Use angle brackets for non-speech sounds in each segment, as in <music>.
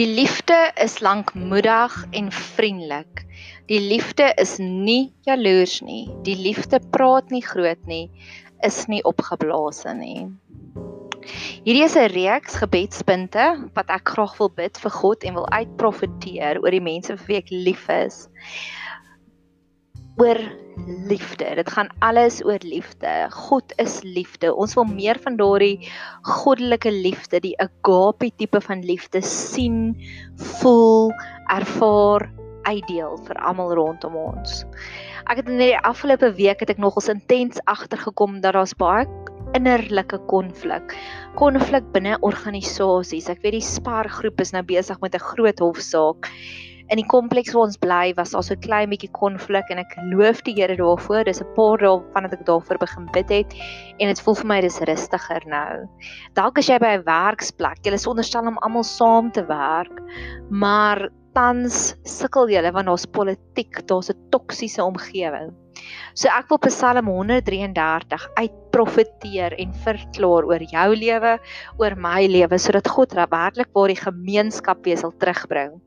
Die liefde is lankmoedig en vriendelik. Die liefde is nie jaloers nie. Die liefde praat nie groot nie, is nie opgeblaase nie. Hierdie is 'n reeks gebedspunte wat ek graag wil bid vir God en wil uitprofeteer oor die mense vir wie ek lief is oor liefde. Dit gaan alles oor liefde. God is liefde. Ons wil meer van daardie goddelike liefde, die agape tipe van liefde sien, voel, ervaar, uitdeel vir almal rondom ons. Ek het in die afgelope week het ek nogals intens agtergekom dat daar's baie innerlike konflik. Konflik binne organisasies. Ek weet die Spar groep is nou besig met 'n groot hofsaak in die kompleks waar ons bly was daar so 'n klein bietjie konflik en ek loof die Here daarvoor. Dis 'n paar dae vandat ek daarvoor begin bid het en dit voel vir my dis rustiger nou. Dalk as jy by 'n werksplek, jy is onderstel om almal saam te werk, maar tans sukkel jy want daar's politiek, daar's 'n toksiese omgewing. So ek wil Psalm 133 uitprofeteer en verklaar oor jou lewe, oor my lewe sodat God werklik waar die gemeenskap weer sal terugbring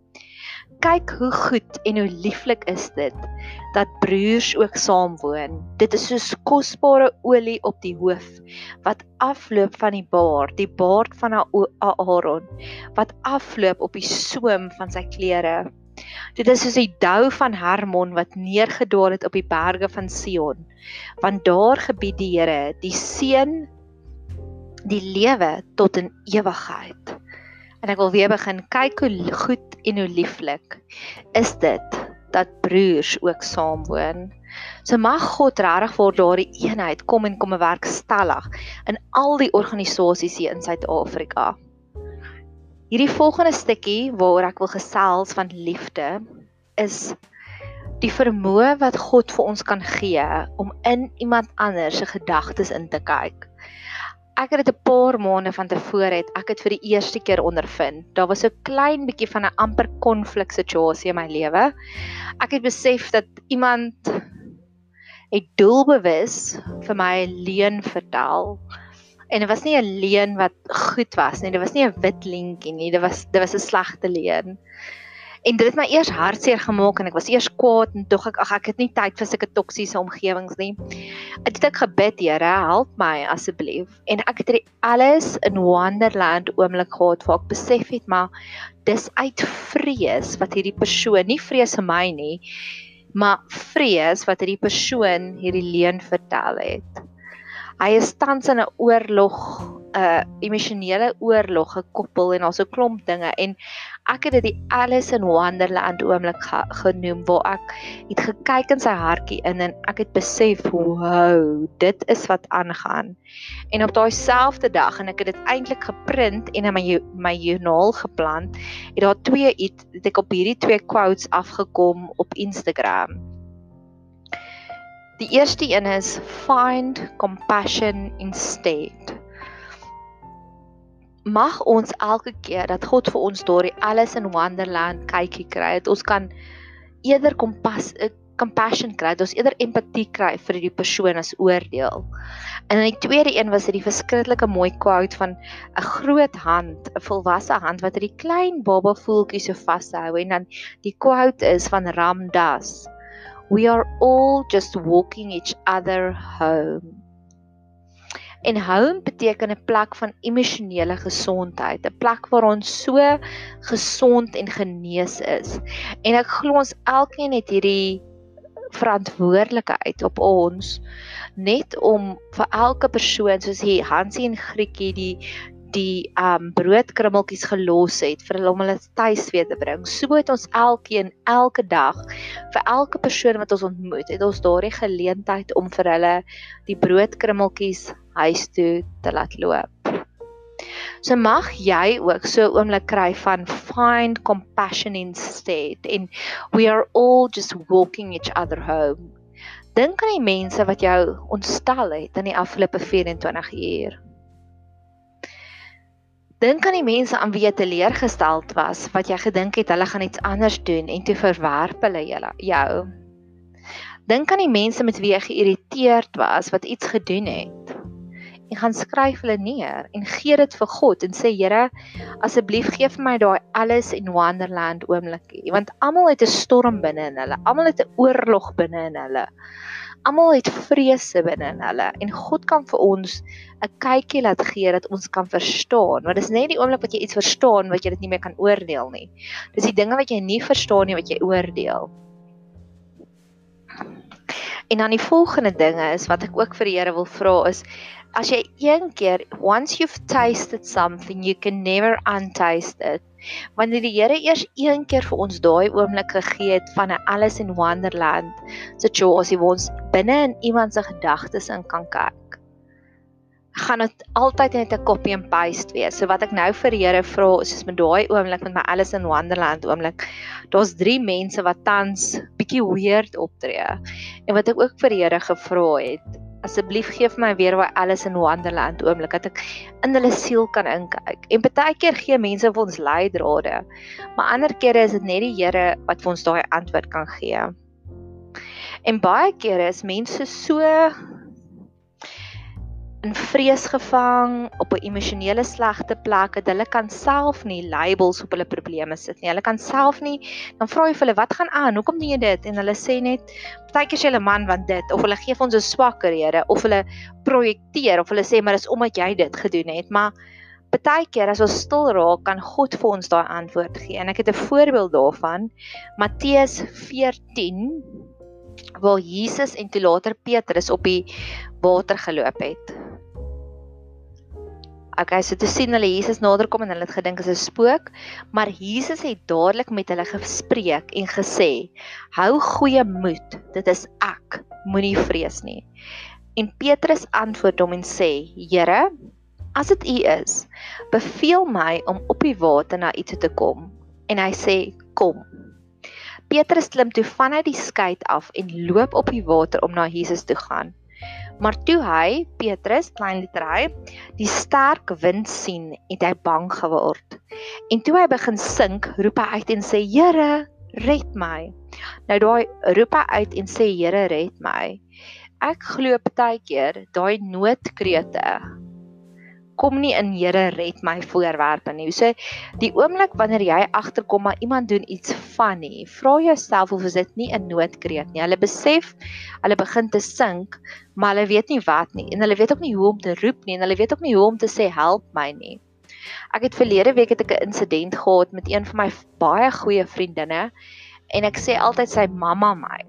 kyk hoe goed en hoe lieflik is dit dat broers ook saam woon. Dit is soos kosbare olie op die hoof wat afloop van die baard, die baard van Aaron wat afloop op die soem van sy klere. Dit is soos die dou van Hermon wat neergedaal het op die berge van Sion. Want daar gebied die Here die seën die lewe tot in ewigheid. En ek wil weer begin kyk hoe goed en hoe lieflik is dit dat broers ook saam woon. So mag God regtig vir daardie eenheid kom en kom werk stellig in al die organisasies hier in Suid-Afrika. Hierdie volgende stukkie waaroor ek wil gesels van liefde is die vermoë wat God vir ons kan gee om in iemand anders se gedagtes in te kyk ek het dit 'n paar maande van tevore het ek het vir die eerste keer ondervind. Daar was 'n klein bietjie van 'n amper konflik situasie in my lewe. Ek het besef dat iemand het doelbewus vir my 'n leuen vertel. En dit was nie 'n leuen wat goed was nie. Dit was nie 'n wit lintjie nie. Dit was dit was 'n slegte leuen. En dit het my eers hartseer gemaak en ek was eers kwaad en tog ek ag ek het nie tyd vir sulke toksiese omgewings nie. Ek het ek gebid, Here, help my asseblief. En ek het alles in Wonderland oomblik gehad waar ek besef het maar dis uit vrees wat hierdie persoon, nie vrees vir my nie, maar vrees wat hierdie persoon hierdie leuen vertel het. Hy is tans in 'n oorlog 'n uh, emosionele oorlog gekoppel en daar's 'n klomp dinge en ek het dit die Alice in Wonderland oomblik ge genoem waar ek het gekyk in sy hartjie in en ek het besef wow dit is wat aangaan. En op daai selfde dag en ek het dit eintlik geprint en in my my joernaal geplant het daar twee het, het ek op hierdie twee quotes afgekom op Instagram Die eerste een is find compassion instead mag ons elke keer dat God vir ons daardie alles in wonderland kykie kry dat ons kan eerder kompas eh, compassion kry, dat ons eerder empatie kry vir die persoon as oordeel. En dan die tweede een was dit die verskriklike mooi quote van 'n groot hand, 'n volwasse hand wat hierdie klein baba voeltjie so vashou en dan die quote is van Ram Dass. We are all just walking each other home. En home beteken 'n plek van emosionele gesondheid, 'n plek waar ons so gesond en genees is. En ek glo ons elkeen het hierdie verantwoordelikheid op ons net om vir elke persoon soos hier Hansie en Grietjie die die um broodkrummeltjies gelos het vir hulle om hulle tuis weer te bring. So het ons elkeen elke dag vir elke persoon wat ons ontmoet, het ons daardie geleentheid om vir hulle die broodkrummeltjies huis toe te laat loop. So mag jy ook so 'n oomblik kry van find compassion instead and we are all just walking each other home. Dink aan die mense wat jou ontstel het in die afgelope 24 uur. Dink aan die mense aan wie jy teleurgesteld was, wat jy gedink het hulle gaan iets anders doen en toe verwerp hulle jou. Dink aan die mense met wie jy geïrriteerd was wat iets gedoen het. En gaan skryf hulle neer en gee dit vir God en sê Here asseblief gee vir my daai alles in wonderland oomblikie. Want almal het 'n storm binne in hulle almal het 'n oorlog binne in hulle almal het vrese binne in hulle en God kan vir ons 'n kykie laat gee dat ons kan verstaan want dit is net die oomblik wat jy iets verstaan wat jy dit nie meer kan oordeel nie dis die dinge wat jy nie verstaan nie wat jy oordeel En dan die volgende ding is wat ek ook vir die Here wil vra is as jy een keer once you've tasted something you can never untaste it. Wanneer die Here eers een keer vir ons daai oomblik gegee het van 'n Alice in Wonderland situasie waar ons binne in iemand se gedagtes in kan kyk gaan dit altyd net 'n copy and paste wees. So wat ek nou vir die Here vra is soos met daai oomblik met my Alice in Wonderland oomblik. Daar's 3 mense wat tans bietjie weird optree. En wat ek ook vir die Here gevra het, asseblief gee vir my weer daai Alice in Wonderland oomblik dat ek in hulle siel kan inkyk. En baie keer gee mense vir ons leidrade. Maar ander kere is dit net die Here wat vir ons daai antwoord kan gee. En baie kere is mense so in vrees gevang op 'n emosionele slegte plek dat hulle kan self nie labels op hulle probleme sit nie. Hulle kan self nie dan vra jy vir hulle wat gaan aan? Hoekom doen jy dit? En hulle sê net partykeer sê hulle man want dit of hulle gee vir ons 'n swakker rede of hulle projekteer of hulle sê maar dis omdat jy dit gedoen het. Maar partykeer as ons stil raak kan God vir ons daai antwoord gee. En ek het 'n voorbeeld daarvan. Matteus 14 waar Jesus en toe later Petrus op die water geloop het. Okay, so te sien hulle Jesus naderkom en hulle het gedink is 'n spook, maar Jesus het dadelik met hulle gespreek en gesê: "Hou goeie moed, dit is ek, moenie vrees nie." En Petrus antwoord hom en sê: "Here, as dit U is, beveel my om op die water na U toe te kom." En hy sê: "Kom." Petrus klim toe vanuit die skei af en loop op die water om na Jesus toe gaan. Maar toe hy, Petrus, klein literai, die sterk wind sien, het hy bang geword. En toe hy begin sink, roep hy uit en sê: "Here, red my." Nou daai roep hy uit en sê: "Here, red my." Ek glo baie keer daai noodkrete kom nie in Here red my voorwerpe nie. So die oomblik wanneer jy agterkom maar iemand doen iets funny, vra jouself of is dit nie 'n noodkreet nie. Hulle besef hulle begin te sink, maar hulle weet nie wat nie en hulle weet ook nie hoe om te roep nie en hulle weet ook nie hoe om te sê help my nie. Ek het verlede week het ek 'n insident gehad met een van my baie goeie vriendinne en ek sê altyd sy mamma my.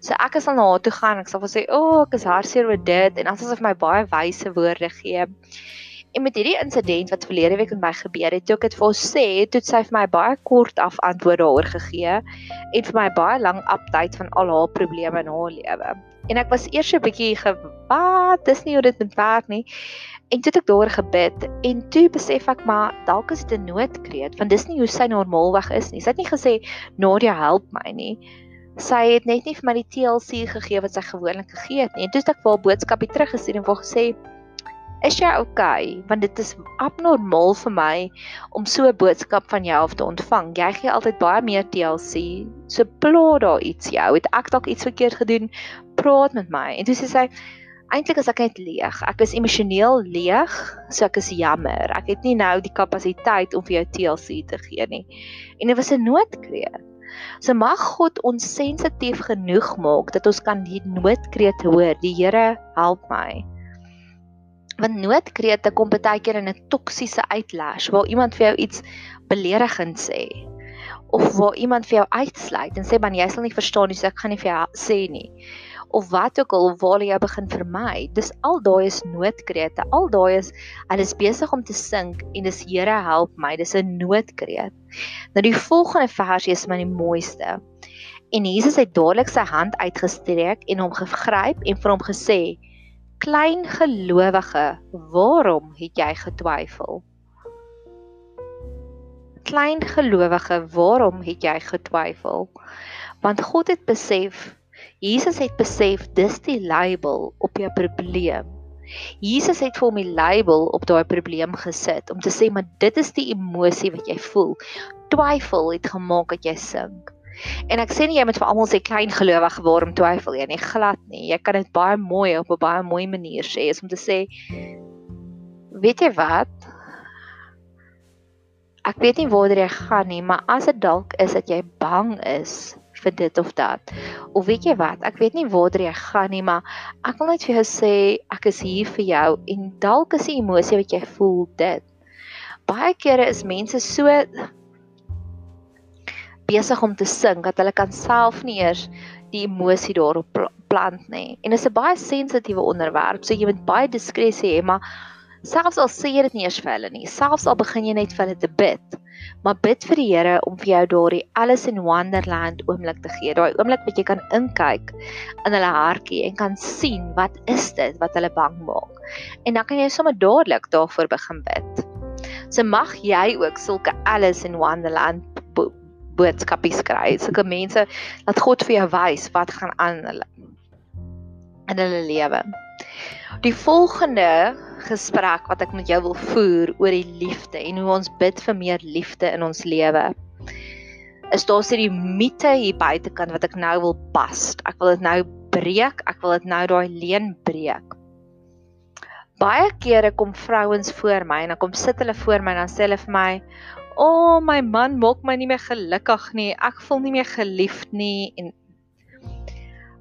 So ek is al na haar toe gaan. Ek sal vir sê, "O, oh, ek is hartseer oor dit." En sal sy vir my baie wyse woorde gee. En met hierdie insident wat verlede week met my gebeur het, toe ek dit vir haar sê, het sy vir my baie kort af antwoorde daaroor gegee en vir my baie lank update van al haar probleme in haar lewe. En ek was eers 'n bietjie gewaat, dis nie hoe dit moet werk nie. En toe het ek daaroor gebid en toe besef ek maar dalk is dit 'n noodkreet want dis nie hoe sy normaalweg is nie. Sy het nie gesê Nadia help my nie sy het net nie vir my die TLC gegee wat sy gewoonlik gegee het nie. En toe het ek vir haar boodskapie teruggestuur en vir gesê: "Is jy okay? Want dit is abnormaal vir my om so 'n boodskap van jou af te ontvang. Jy gee altyd baie meer TLC. So pla daar iets jou. Het ek dalk iets verkeerd gedoen? Praat met my." En toe sê sy: Eintlik is ek net leeg. Ek is emosioneel leeg, so ek is jammer. Ek het nie nou die kapasiteit om vir jou TLC te gee nie. En dit was 'n noodkreet. So mag God ons sensitief genoeg maak dat ons kan die noodkreet hoor. Die Here help my. Want noodkrete kom baie keer in 'n toksiese uitlash waar iemand vir jou iets beledigend sê of waar iemand vir jou uitsluit en sê man jy sal nie verstaan nie so ek gaan nie vir jou sê nie of wat ook al waar jy begin vermy. Dis al daai is noodkrete. Al daai is hulle is besig om te sink en dis Here help my. Dis 'n noodkreet. Nou die volgende versie is my die mooiste. En Jesus het dadelik sy hand uitgestreek en hom gegryp en vir hom gesê: "Klein gelowige, waarom het jy getwyfel?" Klein gelowige, waarom het jy getwyfel? Want God het besef Jesus het besef dis die label op jou probleem. Jesus het vir hom die label op daai probleem gesit om te sê maar dit is die emosie wat jy voel. Twyfel het gemaak dat jy sink. En ek sê nie jy moet vir almal sê klein gelowige word om twyfel jy nie glad nie. Jy kan dit baie mooi op 'n baie mooi manier sê is om te sê weet jy wat? Ek weet nie waar jy gaan nie, maar as dit dalk is dat jy bang is vir dit of dat. Of weet jy wat? Ek weet nie waar jy gaan nie, maar ek wil net vir jou sê ek is hier vir jou en dalk is die emosie wat jy voel dit. Baie kere is mense so besig om te sing dat hulle kan self nie eers die emosie daarop plant nie. En dit is 'n baie sensitiewe onderwerp, so jy moet baie diskresie hê, maar selfs al sê jy dit nie eers vir hulle nie, selfs al begin jy net vir hulle te bid, maar bid vir die Here om vir jou daardie Alice in Wonderland oomblik te gee, daai oomblik wat jy kan inkyk in hulle hartjie en kan sien wat is dit wat hulle bang maak. En dan kan jy sommer dadelik daarvoor begin bid. So mag jy ook sulke Alice in Wonderland boodskapies kry. Sulke mense dat God vir jou wys wat gaan aan hulle in hulle lewe. Die volgende gesprek wat ek met jou wil voer oor die liefde en hoe ons bid vir meer liefde in ons lewe. Is daar sê die mite hier buitekant wat ek nou wil pas. Ek wil dit nou breek. Ek wil dit nou daai leen breek. Baie kere kom vrouens voor my en dan kom sit hulle voor my en dan sê hulle vir my, "O, oh, my man maak my nie meer gelukkig nie. Ek voel nie meer geliefd nie." En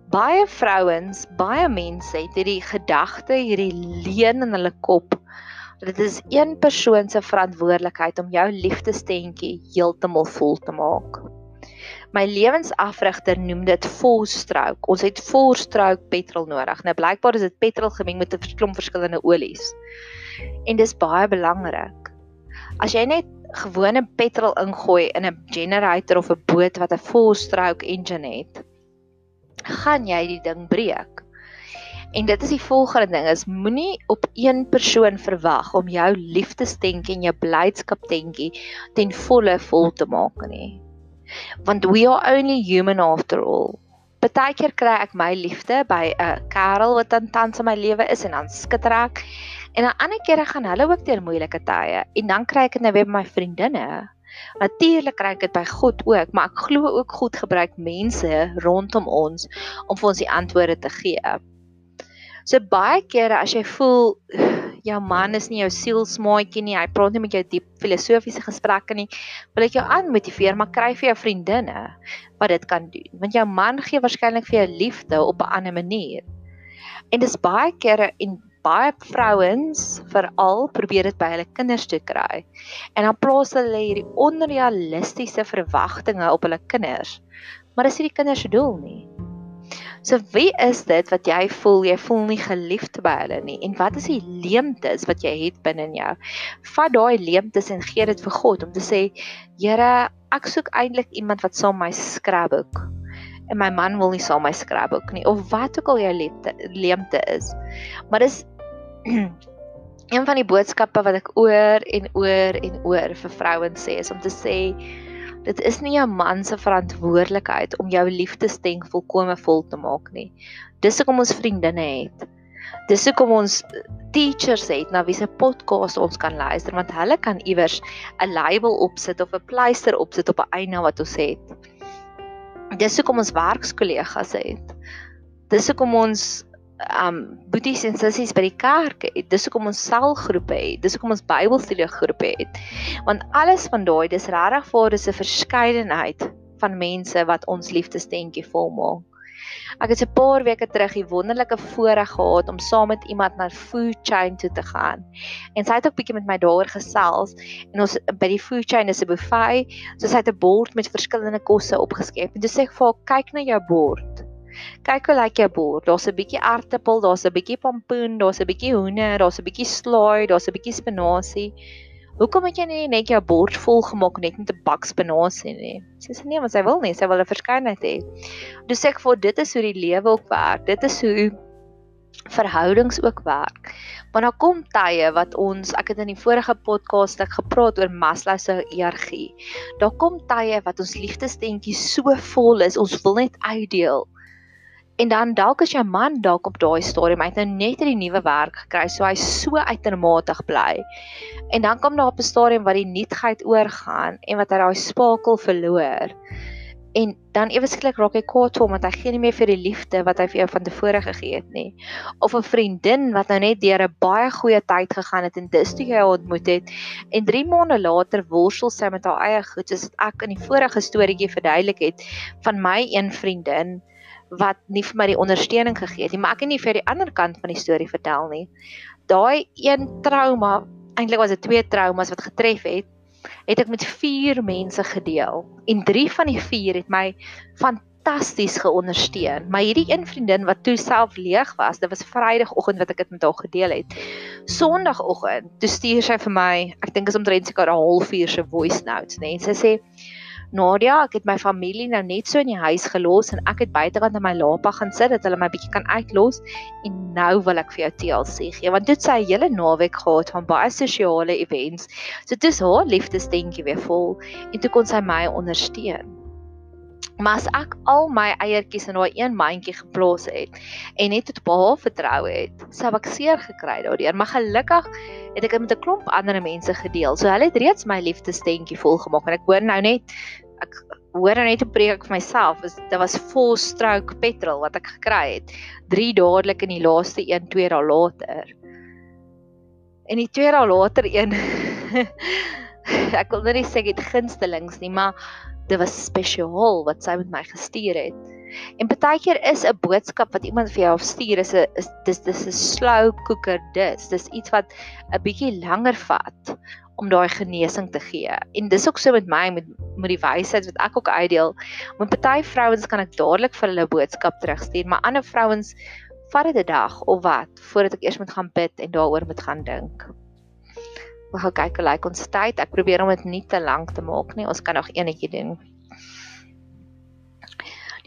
baie vrouens, baie mense het hierdie gedagte, hierdie leen in hulle kop. Dit is een persoon se verantwoordelikheid om jou liefdestentjie heeltemal vol te maak. My lewensafrigter noem dit full stroke. Ons het full stroke petrol nodig. Nou blykbaar is dit petrol gemeng met 'n klomp verskillende olies. En dis baie belangrik. As jy net gewone petrol ingooi in 'n generator of 'n boot wat 'n full stroke engine het, gaan jy die ding breek. En dit is die volgende ding is moenie op een persoon verwag om jou liefdestentjie en jou blydskaptentjie ten volle vol te maak nie. Want we are only human after all. Partykeer kry ek my liefde by 'n kerel wat aan tans in my lewe is en dan skitter ek En aan ander kere gaan hulle ook deur moeilike tye en dan kry ek dit nou weer by my vriendinne. Natuurlik kry ek dit by God ook, maar ek glo ook God gebruik mense rondom ons om vir ons die antwoorde te gee. So baie kere as jy voel jou man is nie jou sielsmaatjie nie, hy praat nie met jou diep filosofiese gesprekke nie, wil ek jou aanmotiveer maar kry vir jou vriendinne wat dit kan doen. Want jou man gee waarskynlik vir jou liefde op 'n ander manier. En dis baie kere en baie vrouens veral probeer dit by hulle kinders toe kry. En dan plaas hulle hierdie onrealistiese verwagtinge op hulle kinders. Maar dis nie die kinders se doel nie. So wie is dit wat jy voel jy voel nie geliefd by hulle nie en wat is die leemtes wat jy het binne in jou? Vat daai leemtes en gee dit vir God om te sê, Here, ek soek eintlik iemand wat saam my skrapboek en my man wil nie saam my skrapboek nie of wat ook al jou leemte, leemte is. Maar dis <clears throat> een van die boodskappe wat ek oor en oor en oor vir vrouens sê is om te sê dit is nie jou man se verantwoordelikheid om jou liefdesting volkome vol te maak nie. Dis hoekom ons vriendinne het. Dis hoekom ons teachers het na wie se podcast ons kan luister want hulle kan iewers 'n label opsit of 'n pleister opsit op 'n eina wat ons het. Dis hoekom ons werkskollegas het. Dis hoekom ons um boeties en sissies by die kerk het. Dis hoekom ons selgroepe het. Dis hoekom ons Bybelstudie groepe het. Want alles van daai dis regtig vir dis 'n verskeidenheid van mense wat ons liefdestentjie volmaak. Ek het 'n paar weke terug die wonderlike voorreg gehad om saam met iemand na Food Chain toe te gaan. En sy het ook bietjie met my daaroor gesels en ons by die Food Chain is 'n buffet, so sy het 'n bord met verskillende kosse opgeskep. En toe sê ek vir haar, "Kyk na jou bord." Kyk hoe lyk jou bord. Daar's 'n bietjie aartappel, daar's 'n bietjie pompoen, daar's 'n bietjie hoender, daar's 'n bietjie slaai, daar's 'n bietjie spinasie. Hoekom het jy nie net jou bord vol gemaak net met 'n bak spinasie nie? Sy sê nee, maar sy wil nie, sy wil 'n verskeidenheid hê. Dus ek vir dit is hoe die lewe ook werk. Dit is hoe verhoudings ook werk. Maar daar kom tye wat ons, ek het in die vorige podcast ek gepraat oor Maslow se hiërargie. Daar kom tye wat ons liefdestentjie so vol is, ons wil net uitdeel. En dan dalk as jou man dalk op daai stadium uit nou net 'n nuwe werk gekry, so hy so uitermate bly. En dan kom daar op 'n stadium waar die nuutheid oorgaan en wat hy daai spakel verloor. En dan ewe skielik raak hy kwaad vir hom want hy gee nie meer vir die liefde wat hy vir jou van tevore gegee het nie. Of 'n vriendin wat nou net deur 'n baie goeie tyd gegaan het en dis toe jy haar ontmoet het en 3 maande later worstel sy met haar eie goed soos ek in die vorige storieetjie verduidelik het van my een vriendin wat nie vir my die ondersteuning gegee het nie, maar ek het nie vir die ander kant van die storie vertel nie. Daai een trauma, eintlik was dit twee traumas wat getref het, het ek met 4 mense gedeel en 3 van die 4 het my fantasties geondersteun. Maar hierdie een vriendin wat toe self leeg was, dit was Vrydagoggend wat ek dit met haar gedeel het. Sondagoggend, toe stuur sy vir my, ek dink is omtrent seker 'n halfuur se voice notes, né? Nee, sy sê Nadia, ek het my familie nou net so in die huis gelos en ek het buitekant in my lapa gaan sit dat hulle my bietjie kan uitlos en nou wil ek vir jou TLC gee want dit sê 'n hele naweek gehad van baie sosiale events. So dis haar liefdesdentjie weer vol en toe kon sy my ondersteun. Maar as ek al my eiertjies in daai een mandjie geplaas het en net tot behaal vertrou het, sou ek seer gekry daardeur, maar gelukkig het ek dit met 'n klomp ander mense gedeel. So hulle het reeds my liefdesstentjie volgemaak en ek hoor nou net ek hoor nou net 'n preek vir myself. Dit was vol stroke petrol wat ek gekry het. 3 dadelik in die laaste 1 2 dae later. En die 2 dae later een <laughs> ek wil net sê ek het gunstelings nie, maar dit was spesiaal wat sy met my gestuur het. En baie keer is 'n boodskap wat iemand vir jou stuur is 'n is dis dis 'n slow cooker dis. Dis iets wat 'n bietjie langer vat om daai genesing te gee. En dis ook so met my met met die wysheid wat ek ook uitdeel. Met party vrouens kan ek dadelik vir hulle 'n boodskap terugstuur, maar ander vrouens vat dit 'n dag of wat voordat ek eers moet gaan bid en daaroor moet gaan dink. Ons gaan kyk hoe lyk ons tyd. Ek probeer om dit nie te lank te maak nie. Ons kan nog eenetjie doen.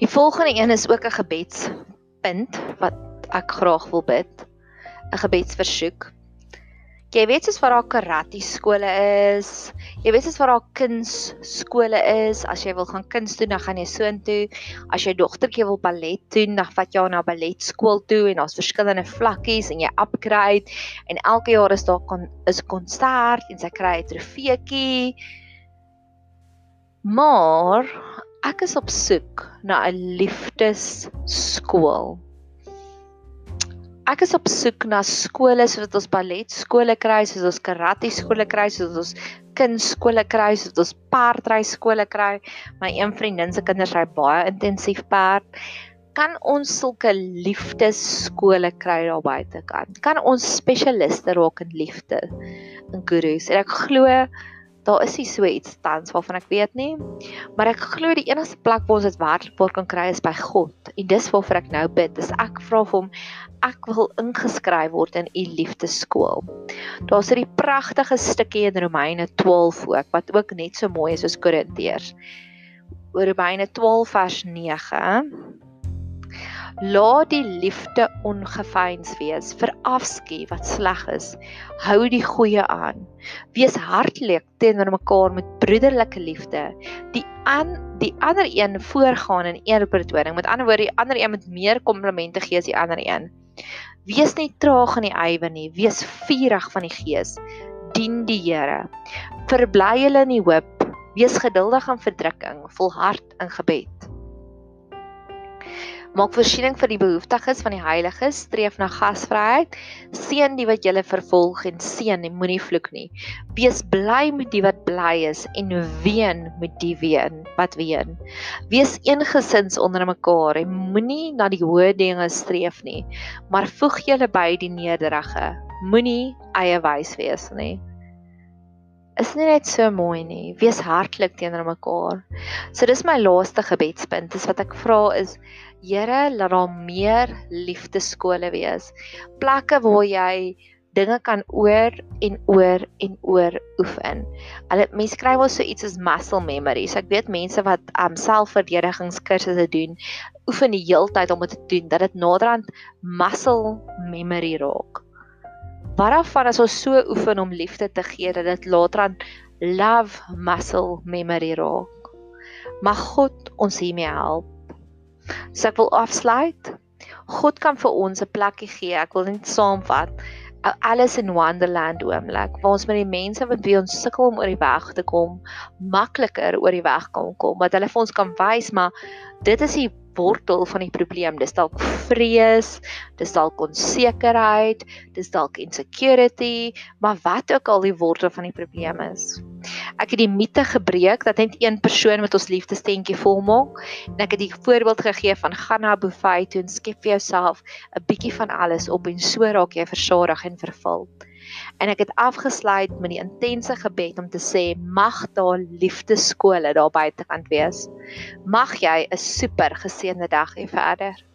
Die volgende een is ook 'n gebedspunt wat ek graag wil bid. 'n Gebedsversoek. Jy weet soos waar daar karate skole is. Jy weet soos waar daar kunsskole is. As jy wil gaan kuns doen, dan gaan jy soontoe. As jy dogtertjie wil ballet doen, dan vat jy haar na balletskool toe en daar's verskillende vlakkies en jy upgrade en elke jaar is daar kon is konsert en sy kry 'n trofeetjie. Maar ek is op soek na 'n liefdesskool. Ek is op soek na skole soos ons ballet skole kry, soos ons karate skole kry, soos ons kunstskole kry, soos ons perdry skole kry. My een vriendin se kinders ry baie intensief perd. Kan ons sulke liefdesskole kry daar buite kan? Kan ons spesialiste raak in liefde in gurus? En ek glo daar is nie so iets tans waarvan ek weet nie, maar ek glo die enigste plek waar ons dit werklik kan kry is by God. En dis waarvoor ek nou bid. Dis ek vra vir hom ek wil ingeskryf word in u liefdeskool. Daar's 'n pragtige stukkie in Romeine 12 ook wat ook net so mooi is soos Korintiërs. Romeine 12 vers 9 Laat die liefde ongeveins wees, verafskie wat sleg is. Hou die goeie aan. Wees hartlik teenoor mekaar met broederlike liefde. Die aan die ander een voorgaan in eerbetoning. Met ander woorde, die ander een moet meer komplimente gee as die ander een. Wees nie traag in die ywe nie, wees vurig van die gees. Dien die Here. Verbly hulle in die hoop. Wees geduldig in verdrukking, volhard in gebed. Maak voorsiening vir die behoeftiges van die heiliges, streef na gasvryheid, seën die wat julle vervolg en seën en moenie vloek nie. Wees bly met die wat bly is en ween met die ween wat ween. Wees eengesind onder mekaar en moenie na die hoë dinge streef nie, maar voeg julle by die nederige. Moenie eie wys wees nie is nie net so mooi nie. Wees hartlik teenoor mekaar. So dis my laaste gebedspunt. Dis wat ek vra is Here, laat daar meer liefdeskole wees. Plekke waar jy dinge kan oor en oor en oor oefen. Hulle mense skryf wel so iets as muscle memory. So ek weet mense wat um selfverdedigingskursusse doen, oefen die heeltyd om dit te doen dat dit naderhand muscle memory raak. Waarvan as ons so oefen om liefde te gee dat dit later aan love muscle memory raak. Mag God ons hiermee help. So ek wil afsluit. God kan vir ons 'n plekkie gee. Ek wil net saamvat. Alice in Wonderland oomblik waar ons met die mense wat wie ons sukkel om oor die weg te kom, makliker oor die weg kan kom, wat hulle vir ons kan wys maar dit is die wortel van die probleem. Dis dalk vrees, dis dalk onsekerheid, dis dalk insecurity, maar wat ook al die wortel van die probleem is. Ek het die mite gebreek dat net een persoon met ons liefdestentjie volmaak en ek het die voorbeeld gegee van gaan na 'n buffet toe en skep vir jouself 'n bietjie van alles op en so raak jy versadig en vervul. En ek het afgesluit met die intense gebed om te sê mag daar liefdeskole daar buitekant wees. Mag jy 'n super geseënde dag hê verder.